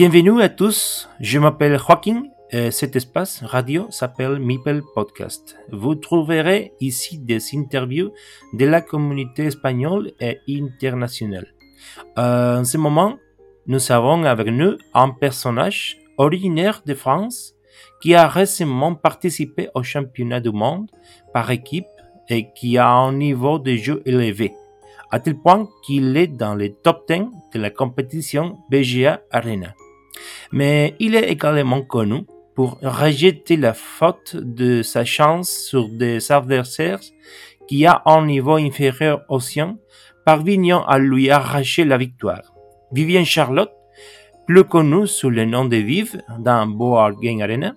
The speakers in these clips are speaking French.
Bienvenue à tous, je m'appelle Joaquin et cet espace radio s'appelle Meeple Podcast. Vous trouverez ici des interviews de la communauté espagnole et internationale. Euh, en ce moment, nous avons avec nous un personnage originaire de France qui a récemment participé au championnat du monde par équipe et qui a un niveau de jeu élevé, à tel point qu'il est dans les top 10 de la compétition BGA Arena mais il est également connu pour rejeter la faute de sa chance sur des adversaires qui a un niveau inférieur au sien, parvenant à lui arracher la victoire. Vivienne Charlotte, plus connue sous le nom de Vive dans Board Game Arena,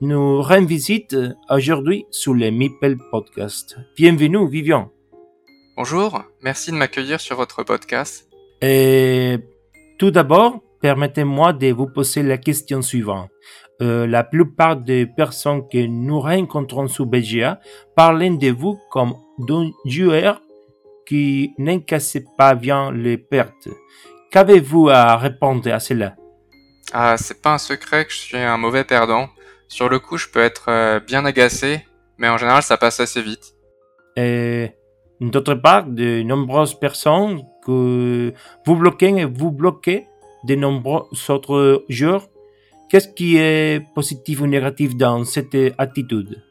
nous rend visite aujourd'hui sur le Meeple Podcast. Bienvenue, Vivian. Bonjour, merci de m'accueillir sur votre podcast. Et tout d'abord, permettez-moi de vous poser la question suivante. Euh, la plupart des personnes que nous rencontrons sous BGA parlent de vous comme d'un joueur qui n'encaisse pas bien les pertes. Qu'avez-vous à répondre à cela? Ah, c'est pas un secret que je suis un mauvais perdant. Sur le coup, je peux être euh, bien agacé, mais en général, ça passe assez vite. Et d'autre part, de nombreuses personnes que vous bloquez et vous bloquez de nombreux autres joueurs. Qu'est-ce qui est positif ou négatif dans cette attitude?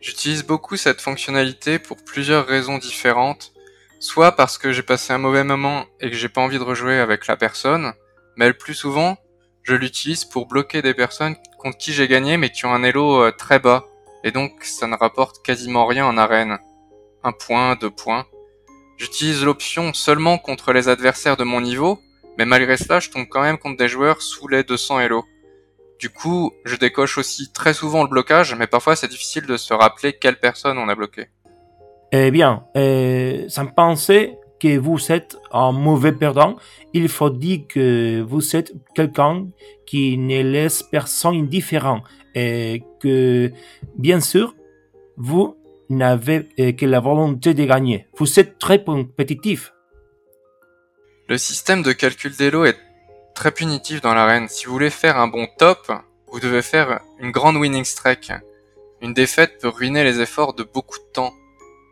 J'utilise beaucoup cette fonctionnalité pour plusieurs raisons différentes. Soit parce que j'ai passé un mauvais moment et que j'ai pas envie de rejouer avec la personne, mais le plus souvent, je l'utilise pour bloquer des personnes contre qui j'ai gagné mais qui ont un elo euh, très bas. Et donc ça ne rapporte quasiment rien en arène. Un point, deux points. J'utilise l'option seulement contre les adversaires de mon niveau, mais malgré cela, je tombe quand même contre des joueurs sous les 200 Elo. Du coup, je décoche aussi très souvent le blocage, mais parfois c'est difficile de se rappeler quelle personne on a bloqué. Eh bien, euh, sans penser que vous êtes un mauvais perdant, il faut dire que vous êtes quelqu'un qui ne laisse personne indifférent et que, bien sûr, vous n'avez que la volonté de gagner. Vous êtes très compétitif. Le système de calcul d'Elo est très punitif dans l'arène. Si vous voulez faire un bon top, vous devez faire une grande winning streak. Une défaite peut ruiner les efforts de beaucoup de temps.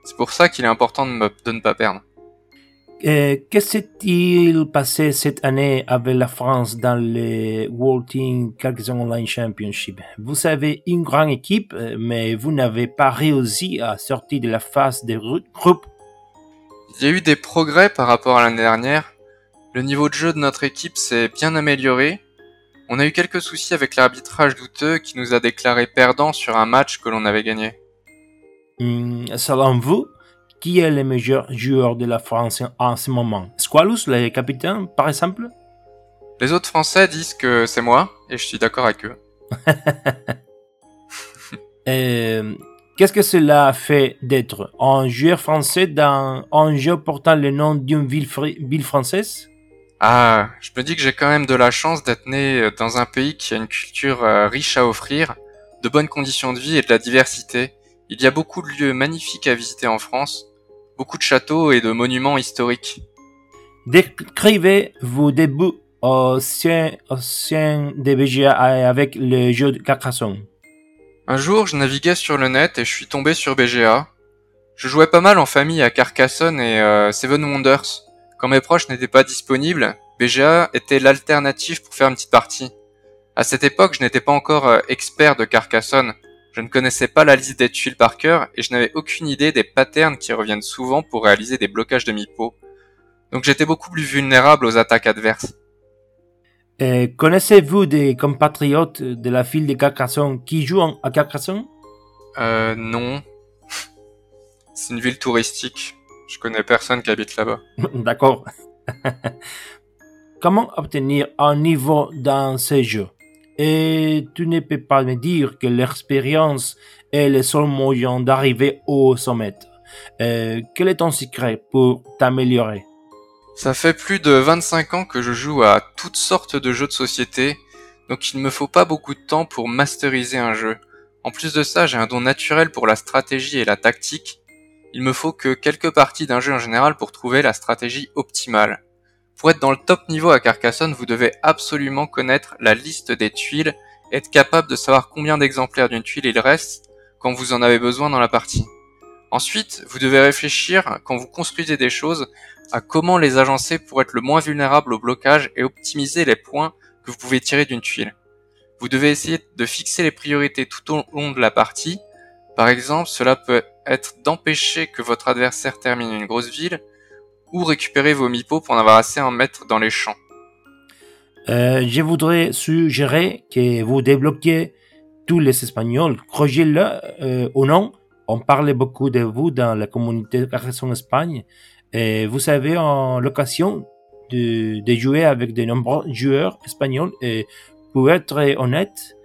C'est pour ça qu'il est important de, ne pas perdre. Qu'est-ce s'est-il passé cette année avec la France dans le World Team Carcassonne Online Championship? Vous avez une grande équipe, mais vous n'avez pas réussi à sortir de la phase de groupe. Il y a eu des progrès par rapport à l'année dernière, le niveau de jeu de notre équipe s'est bien amélioré. On a eu quelques soucis avec l'arbitrage douteux qui nous a déclaré perdant sur un match que l'on avait gagné. Hmm, selon vous, qui est le meilleur joueur de la France en ce moment? Squalus, le capitaine, par exemple? Les autres Français disent que c'est moi, et je suis d'accord avec eux. Qu'est-ce que cela fait d'être un joueur français dans un jeu portant le nom d'une ville, ville française? Ah, je me dis que j'ai quand même de la chance d'être né dans un pays qui a une culture euh, riche à offrir, de bonnes conditions de vie et de la diversité. Il y a beaucoup de lieux magnifiques à visiter en France, beaucoup de châteaux et de monuments historiques. Décrivez vos débuts au sein, au sein des BGA avec le jeu de Carcassonne. Un jour, je naviguais sur le net et je suis tombé sur BGA. Je jouais pas mal en famille à Carcassonne et euh, Seven Wonders. Quand mes proches n'étaient pas disponibles, BGA était l'alternative pour faire une petite partie. À cette époque, je n'étais pas encore euh, expert de Carcassonne. Je ne connaissais pas la liste des tuiles par cœur et je n'avais aucune idée des patterns qui reviennent souvent pour réaliser des blocages de MIPO. Donc j'étais beaucoup plus vulnérable aux attaques adverses. Connaissez-vous des compatriotes de la file de Carcassonne qui jouent à Carcassonne? Euh, non. C'est une ville touristique. Je connais personne qui habite là-bas. D'accord. Comment obtenir un niveau dans ces jeux? Et tu ne peux pas me dire que l'expérience est le seul moyen d'arriver au sommet. Euh, quel est ton secret pour t'améliorer? Ça fait plus de 25 ans que je joue à toutes sortes de jeux de société, donc il ne me faut pas beaucoup de temps pour masteriser un jeu. En plus de ça, j'ai un don naturel pour la stratégie et la tactique, il me faut que quelques parties d'un jeu en général pour trouver la stratégie optimale. Pour être dans le top niveau à Carcassonne, vous devez absolument connaître la liste des tuiles, être capable de savoir combien d'exemplaires d'une tuile il reste quand vous en avez besoin dans la partie. Ensuite, vous devez réfléchir, quand vous construisez des choses, à comment les agencer pour être le moins vulnérable au blocage et optimiser les points que vous pouvez tirer d'une tuile. Vous devez essayer de fixer les priorités tout au long de la partie. Par exemple, cela peut être d'empêcher que votre adversaire termine une grosse ville ou récupérer vos mipos pour en avoir assez à en mettre dans les champs. Euh, je voudrais suggérer que vous débloquiez tous les Espagnols. Croyez-le euh, ou non, on parlait beaucoup de vous dans la communauté Carcassonne Espagne. Et vous avez l'occasion de, jouer avec de nombreux joueurs espagnols. Et pour être honnête,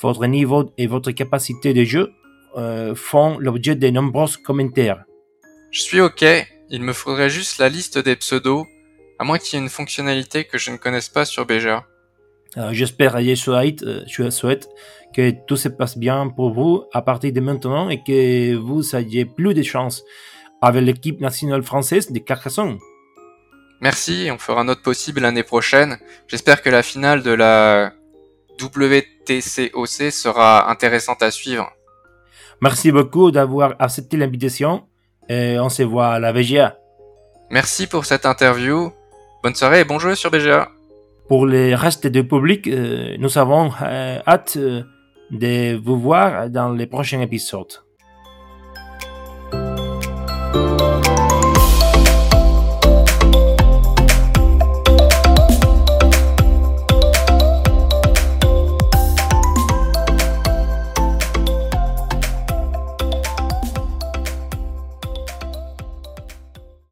votre niveau et votre capacité de jeu euh, font l'objet de nombreux commentaires. Je suis ok, il me faudrait juste la liste des pseudos, à moins qu'il y ait une fonctionnalité que je ne connaisse pas sur BGA. J'espère et je souhaite, euh, je souhaite que tout se passe bien pour vous à partir de maintenant et que vous ayez plus de chance avec l'équipe nationale française de Carcassonne. Merci, on fera notre possible l'année prochaine. J'espère que la finale de la WTCOC sera intéressante à suivre. Merci beaucoup d'avoir accepté l'invitation et on se voit à la VGA. Merci pour cette interview. Bonne soirée et bon jeu sur BGA. Pour le reste du public, euh, nous avons euh, hâte euh, de vous voir dans les prochains épisodes.